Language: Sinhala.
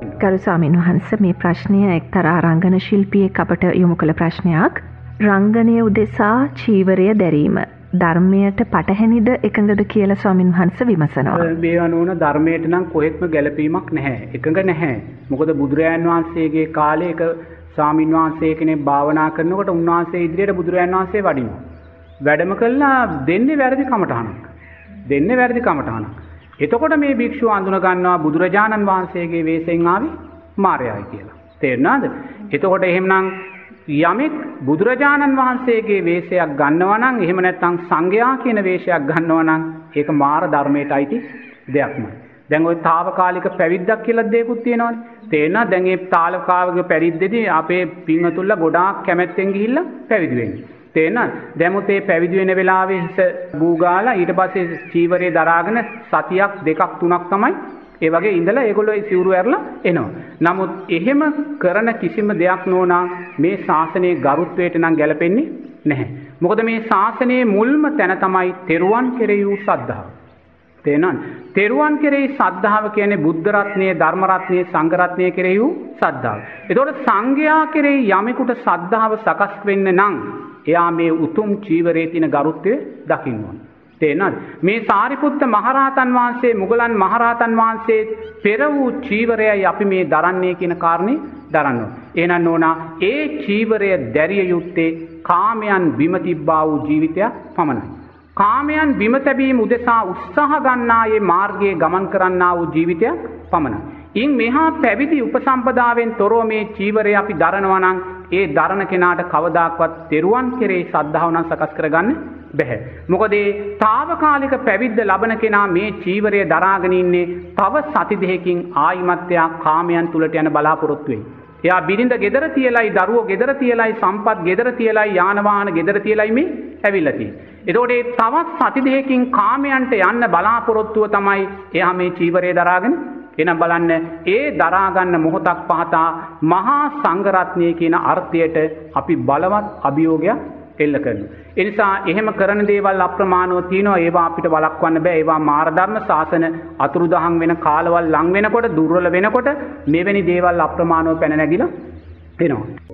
ගරු ස්වාමීන් වහන්ස මේ ප්‍රශ්නය එක්තරා රංගන ශිල්පියෙක් අපට යොමු කළ ප්‍රශ්නයක්. රංගනය උදෙසා චීවරය දැරීම. ධර්මයට පටහැනිද එකඟද කියල ස්වාමින් වහන්ස විමසනවා. බේවනුවන ධර්මයට නම් කොහෙත්ම ගැලපීමක් නැහැ. එකඟ නැහැ. මොකද බුදුරජාන් වහන්සේගේ කාලේ එක ස්වාමින් වහන්සේ කෙනෙක් භාවනා කරනකොට උන්වහන්සේ ඉදිරියට බුදුරජාන් වහන්සේ වඩිනවා. වැඩම කළා දෙන්නේ වැරදි කමටහනක්. දෙන්නේ වැරදි කමටහනක්. එතකොට මේ භික්ෂුව අඳුන ගන්නවා බුදුරජාණන් වහන්සේගේ වෙස්යෙන් ආවේ මාරයයි කියලා. තේරුණාද? එතකොට එහෙමනම් යමෙක් බුදුරජාණන් වහන්සේගේ වෙස්යක් ගන්නවා නම් එහෙම නැත්නම් සංඝයා කියන වෙස්යක් ගන්නවා නම් ඒක මාර ධර්මයට අයිති දෙයක්මයි. දැන් ওই తాවකාලික පැවිද්දක් කියලා දෙයක්ත් තියෙනවානේ. තේරෙනවා දැන් මේ తాවකාලික පැවිද්දේදී අපේ පින්වතුන්ලා ගොඩාක් කැමැත්තෙන් ගිහිල්ලා පැවිදි වෙන්නේ. තේරෙනවද? දැමුත් ඒ පැවිදි වෙන වෙලාවේ හිස බූගාලා ඊට පස්සේ චීවරේ දරාගෙන සතියක් දෙකක් තුනක් තමයි ඒ වගේ ඉඳලා ඒගොල්ලෝ ඒ සිවුරු ඇරලා එනවා. නමුත් එහෙම කරන කිසිම දෙයක් නෝනා මේ ශාසනයේ ගරුත්වයට නම් ගැලපෙන්නේ නැහැ. මොකද මේ ශාසනයේ මුල්ම තැන තමයි තෙරුවන් කෙරෙහි වූ සද්ධාව. තේනවද? තෙරුවන් කෙරෙහි සද්ධාව කියන්නේ බුද්ධ රත්නයේ, ධර්ම රත්නයේ, සංඝ රත්නයේ කෙරෙහි වූ සද්ධාව. එතකොට සංඝයා කෙරෙහි යමෙකුට සද්ධාව සකස් වෙන්න නම් එයා මේ උතුම් චීවරයේ තියෙන ගරුත්වය දකින්න ඕන. තේනද? මේ සාරිපුත්ත මහරහතන් වහන්සේ මුගලන් මහරහතන් වහන්සේ පෙර වූ චීවරයයි අපි මේ දරන්නේ කියන කාරණේ දරන්න ඕන. එහෙනම් නෝනා ඒ චීවරය දැරිය යුත්තේ කාමයන් බිම තිබ්බා වූ ජීවිතයක් පමණයි. කාමයන් බිම තැබීම උදෙසා උත්සාහ ගන්නා ඒ මාර්ගයේ ගමන් කරන්නා වූ ජීවිතයක් පමණයි. ඉන් මෙහා පැවිදි උපසම්පදාවෙන් තොරව මේ චීවරය අපි දරනවා නම් ඒ දරන කෙනාට කවදාක්වත් තෙරුවන් කෙරේ සද්ධාව නම් සකස් කරගන්න බැහැ. මොකද ඒ తాවකාලික පැවිද්ද ලබන කෙනා මේ චීවරය දරාගෙන ඉන්නේ තව සති දෙකකින් ආයිමත්‍යා කාමයන් තුලට යන බලාපොරොත්තු වෙයි. එයා බිරිඳ ගෙදර තියලයි දරුවෝ ගෙදර තියලයි සම්පත් ගෙදර තියලයි යාන වාහන ගෙදර තියලයි මේ ඇවිල්ලා තියෙන්නේ. එතකොට ඒ තවත් සති දෙකකින් කාමයන්ට යන්න බලාපොරොත්තුව තමයි එයා මේ චීවරය දරාගෙන එනම් බලන්න ඒ දරාගන්න මොහොතක් පහතා මහා සංඝරත්නය කියන අර්ථයට අපි බලවත් අභියෝගයක් එල්ල කරනවා. ඒ නිසා එහෙම කරන දේවල් අප්‍රමාණව තියෙනවා ඒවා අපිට වළක්වන්න බෑ. ඒවා මාරධර්ම ශාසන අතුරුදහන් වෙන කාලවල් ලං වෙනකොට දුර්වල වෙනකොට මෙවැනි දේවල් අප්‍රමාණව පැන නැගිලා එනවා.